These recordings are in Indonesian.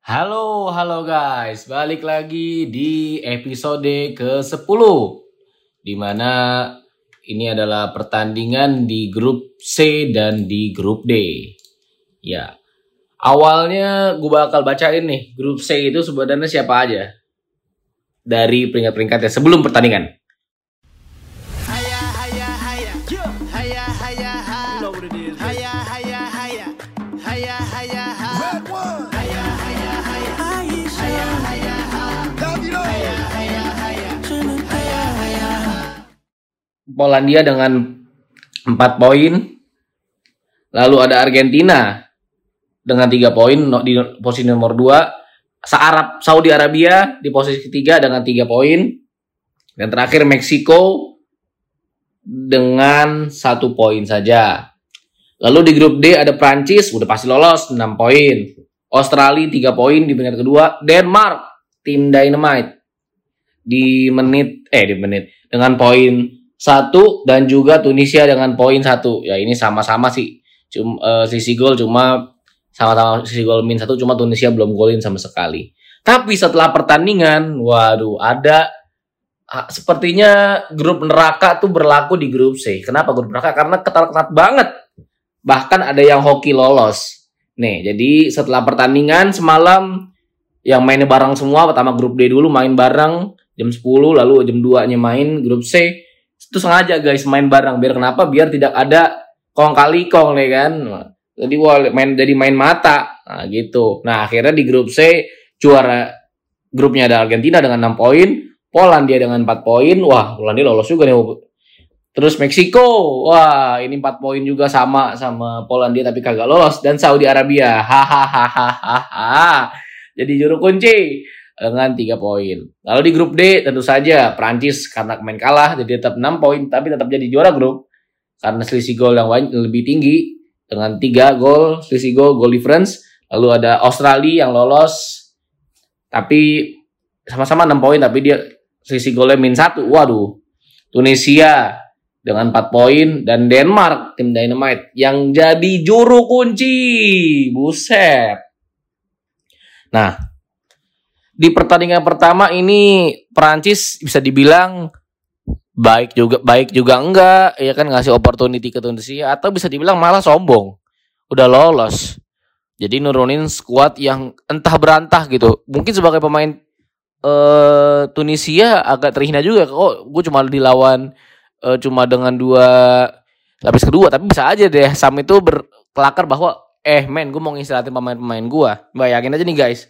Halo, halo guys. Balik lagi di episode ke-10. Di mana ini adalah pertandingan di grup C dan di grup D. Ya. Awalnya gue bakal bacain nih, grup C itu sebenarnya siapa aja. Dari peringkat-peringkatnya sebelum pertandingan. Polandia dengan 4 poin. Lalu ada Argentina dengan 3 poin di posisi nomor 2. Searab Saudi Arabia di posisi ketiga dengan 3 poin. Dan terakhir Meksiko dengan satu poin saja. Lalu di grup D ada Prancis udah pasti lolos 6 poin. Australia 3 poin di peringkat kedua. Denmark tim Dynamite di menit eh di menit dengan poin satu dan juga Tunisia dengan poin satu. Ya ini sama-sama sih. Cuma sisi gol cuma sama-sama sisi gol min satu cuma Tunisia belum golin sama sekali. Tapi setelah pertandingan waduh ada sepertinya grup neraka tuh berlaku di grup C. Kenapa grup neraka? Karena ketat-ketat banget. Bahkan ada yang hoki lolos. Nih jadi setelah pertandingan semalam yang mainnya bareng semua pertama grup D dulu main bareng jam 10 lalu jam 2 nya main grup C itu sengaja guys main bareng. Biar kenapa? Biar tidak ada kong kali kong nih kan? Jadi wah main jadi main mata. Nah gitu. Nah akhirnya di grup C juara grupnya ada Argentina dengan 6 poin Polandia dengan 4 poin. Wah Polandia lolos juga nih. Terus Meksiko wah ini 4 poin juga sama sama Polandia tapi kagak lolos. Dan Saudi Arabia hahaha. Jadi juru kunci dengan 3 poin. Lalu di grup D tentu saja Prancis karena main kalah jadi tetap 6 poin tapi tetap jadi juara grup karena selisih gol yang lebih tinggi dengan 3 gol selisih gol goal difference. Lalu ada Australia yang lolos tapi sama-sama 6 poin tapi dia selisih golnya min 1. Waduh. Tunisia dengan 4 poin dan Denmark tim Dynamite yang jadi juru kunci. Buset. Nah, di pertandingan pertama ini Perancis bisa dibilang baik juga baik juga enggak ya kan ngasih opportunity ke Tunisia atau bisa dibilang malah sombong. Udah lolos. Jadi nurunin skuad yang entah berantah gitu. Mungkin sebagai pemain eh Tunisia agak terhina juga kok gue cuma dilawan eh, cuma dengan dua lapis kedua. Tapi bisa aja deh Sam itu berkelakar bahwa eh men gue mau ngistirahatin pemain-pemain gue. Bayangin aja nih guys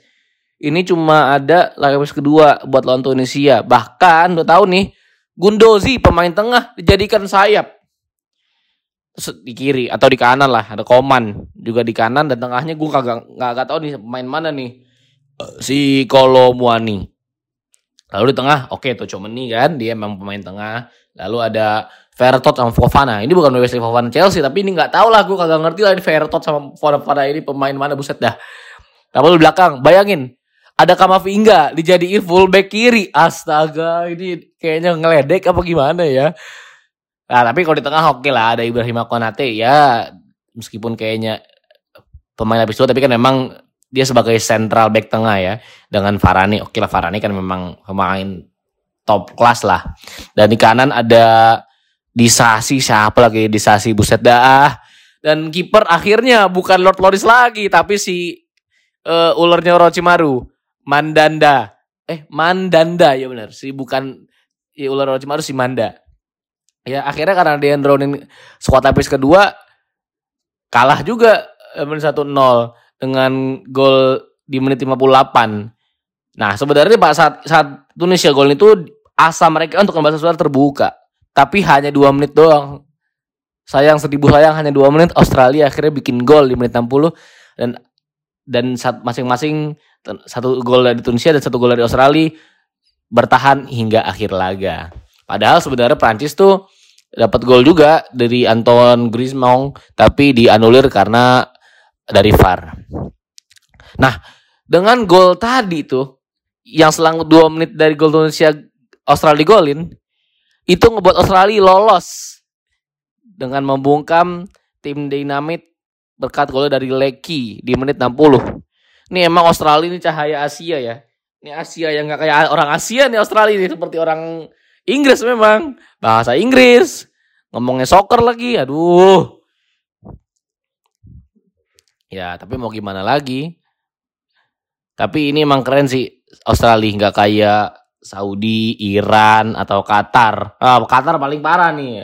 ini cuma ada lapis kedua buat lawan Tunisia. Bahkan udah tahu nih, Gundozi pemain tengah dijadikan sayap. Di kiri atau di kanan lah, ada Koman juga di kanan dan tengahnya gue kagak nggak tahu nih pemain mana nih. Eh, Si Kolomuani. Lalu di tengah, oke tuh Chomeni kan, dia memang pemain tengah. Lalu ada Vertot sama Fofana. Ini bukan Wesley Fofana Chelsea, tapi ini nggak tahu lah, gue kagak ngerti lah ini Vertot sama Fofana ini pemain mana buset dah. Lalu di belakang, bayangin ada Kamavinga dijadiin fullback kiri. Astaga, ini kayaknya ngeledek apa gimana ya? Nah, tapi kalau di tengah oke lah ada Ibrahim Konate ya meskipun kayaknya pemain lapis dua tapi kan memang dia sebagai central back tengah ya dengan Varane. Oke lah Varane kan memang pemain top kelas lah. Dan di kanan ada Disasi siapa lagi Disasi buset dah. Dan kiper akhirnya bukan Lord Loris lagi tapi si eh, ulernya Orochimaru. Mandanda. Eh, Mandanda ya benar. Si bukan ya ular Orochimaru si Manda. Ya akhirnya karena dia nurunin squad lapis kedua kalah juga eh, menit 1-0 dengan gol di menit 58. Nah, sebenarnya Pak saat saat Tunisia gol itu asa mereka untuk kembali suara terbuka. Tapi hanya dua menit doang. Sayang seribu sayang hanya dua menit Australia akhirnya bikin gol di menit 60 dan dan saat masing-masing satu gol dari Tunisia dan satu gol dari Australia bertahan hingga akhir laga. Padahal sebenarnya Prancis tuh dapat gol juga dari Anton Griezmann tapi dianulir karena dari VAR. Nah, dengan gol tadi tuh yang selang 2 menit dari gol Tunisia Australia golin itu ngebuat Australia lolos dengan membungkam tim Dynamite berkat gol dari Leki di menit 60. Ini emang Australia ini cahaya Asia ya. Ini Asia yang nggak kayak orang Asia nih Australia ini seperti orang Inggris memang. Bahasa Inggris. Ngomongnya soccer lagi. Aduh. Ya, tapi mau gimana lagi? Tapi ini emang keren sih Australia nggak kayak Saudi, Iran atau Qatar. Ah, Qatar paling parah nih,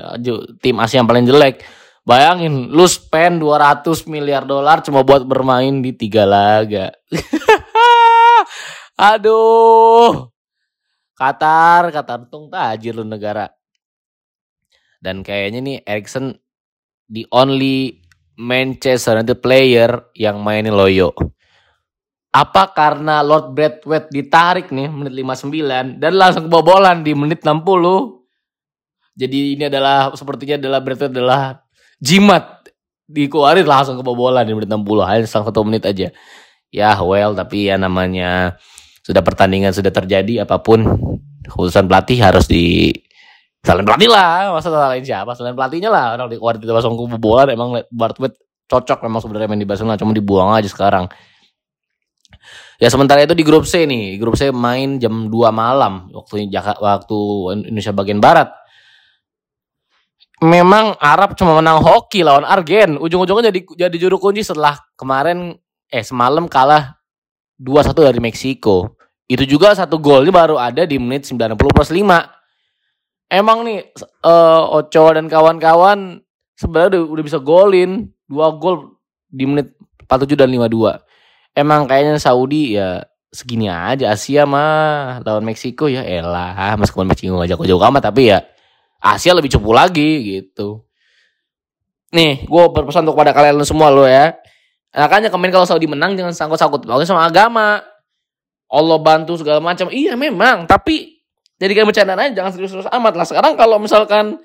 tim Asia yang paling jelek. Bayangin, lu spend 200 miliar dolar cuma buat bermain di tiga laga. Aduh. Qatar, Qatar tung tajir lu negara. Dan kayaknya nih Erikson the only Manchester United player yang mainin loyo. Apa karena Lord Bradway ditarik nih menit 59 dan langsung kebobolan di menit 60. Jadi ini adalah sepertinya adalah Bradway adalah jimat. Dikeluarin langsung kebobolan di menit 60 hanya satu menit aja. Ya well tapi ya namanya sudah pertandingan sudah terjadi apa pun keputusan pelatih harus di selain pelatih lah. Masa lain siapa? Selain pelatihnya lah. Orang di itu langsung kebobolan. Emang Bartwet cocok memang sebenarnya main di Barcelona cuma dibuang aja sekarang. Ya sementara itu di grup C nih. Grup C main jam 2 malam. Waktu waktu Indonesia bagian barat memang Arab cuma menang hoki lawan Argen. Ujung-ujungnya jadi jadi juru kunci setelah kemarin eh semalam kalah 2-1 dari Meksiko. Itu juga satu golnya baru ada di menit 90 plus 5. Emang nih uh, dan kawan-kawan sebenarnya udah, udah bisa golin dua gol di menit 47 dan 52. Emang kayaknya Saudi ya segini aja Asia mah lawan Meksiko ya elah meskipun Meksiko ngajak jauh amat tapi ya Asia lebih cepu lagi gitu. Nih, gue berpesan untuk pada kalian semua lo ya. Makanya kemarin kalau Saudi menang jangan sangkut-sangkut pokoknya sama agama. Allah bantu segala macam. Iya memang, tapi jadikan bercandaan aja jangan serius-serius amat lah. Sekarang kalau misalkan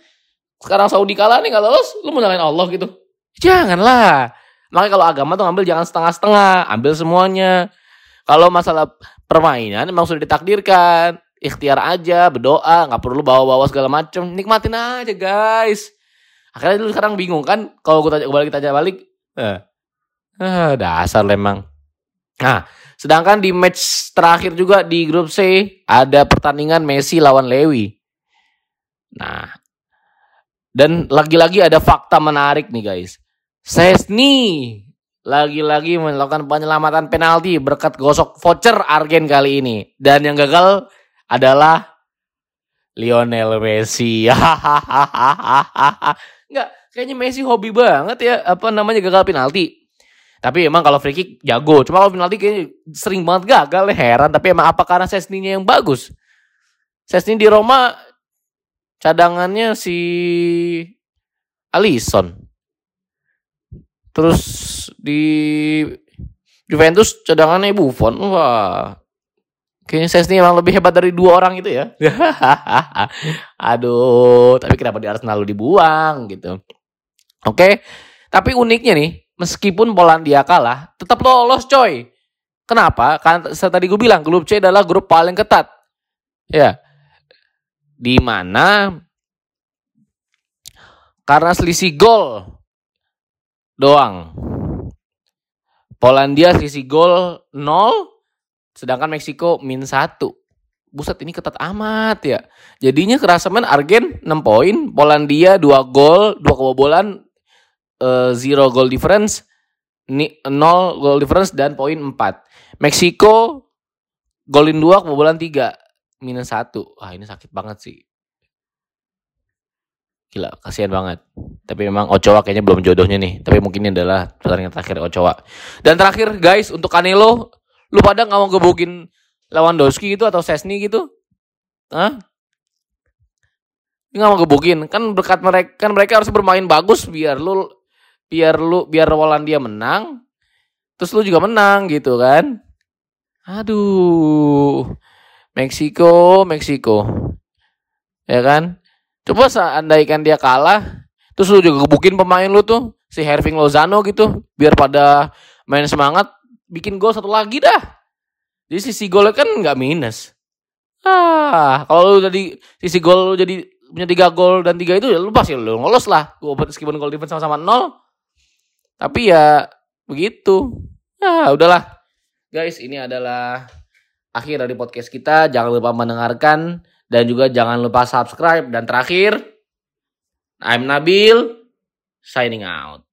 sekarang Saudi kalah nih nggak lolos, lu mau nyalain Allah gitu. Janganlah. Makanya kalau agama tuh ngambil jangan setengah-setengah, ambil semuanya. Kalau masalah permainan memang sudah ditakdirkan ikhtiar aja berdoa nggak perlu bawa-bawa segala macem. Nikmatin aja guys. Akhirnya lu sekarang bingung kan kalau gue tanya balik tanya balik eh, eh dasar lemang nah sedangkan di match terakhir juga di grup C ada pertandingan Messi lawan Lewi. Nah dan lagi-lagi ada fakta menarik nih guys. Sesni lagi-lagi melakukan penyelamatan penalti berkat gosok voucher Argen kali ini. Dan yang gagal adalah Lionel Messi. Enggak, kayaknya Messi hobi banget ya apa namanya gagal penalti. Tapi emang kalau free kick jago. Cuma kalau penalti kayaknya sering banget gagal ya heran. Tapi emang apa karena Sesninya yang bagus? Sesni di Roma cadangannya si Alisson. Terus di Juventus cadangannya Buffon. Wah, Kayaknya Sesni emang lebih hebat dari dua orang itu ya. Aduh, tapi kenapa di Arsenal lu dibuang gitu. Oke, tapi uniknya nih, meskipun Polandia kalah, tetap lolos coy. Kenapa? Karena tadi gue bilang, grup C adalah grup paling ketat. Ya, di mana karena selisih gol doang. Polandia selisih gol 0, Sedangkan Meksiko min satu. Buset ini ketat amat ya. Jadinya kerasaman Argen 6 poin, Polandia 2 gol, 2 kebobolan, uh, zero goal difference, 0 goal difference dan poin 4. Meksiko golin 2, kebobolan 3, minus 1. Wah ini sakit banget sih. Gila, kasihan banget. Tapi memang Ochoa kayaknya belum jodohnya nih. Tapi mungkin ini adalah pertandingan terakhir Ochoa. Dan terakhir guys, untuk Canelo, Lu pada nggak mau gebukin Lewandowski gitu atau Sesni gitu? Hah? Nggak mau gebukin. Kan berkat mereka kan mereka harus bermain bagus biar lu biar lu biar Wallandia menang. Terus lu juga menang gitu kan? Aduh. Meksiko, Meksiko. Ya kan? Coba seandaikan dia kalah, terus lu juga gebukin pemain lu tuh, si Herving Lozano gitu, biar pada main semangat, bikin gol satu lagi dah. Jadi sisi golnya kan nggak minus. Ah, kalau lu jadi sisi gol lu jadi punya tiga gol dan tiga itu ya lu pasti lu ngolos lah. Meskipun gol defense sama-sama nol. Tapi ya begitu. Ah, udahlah. Guys, ini adalah akhir dari podcast kita. Jangan lupa mendengarkan dan juga jangan lupa subscribe dan terakhir I'm Nabil signing out.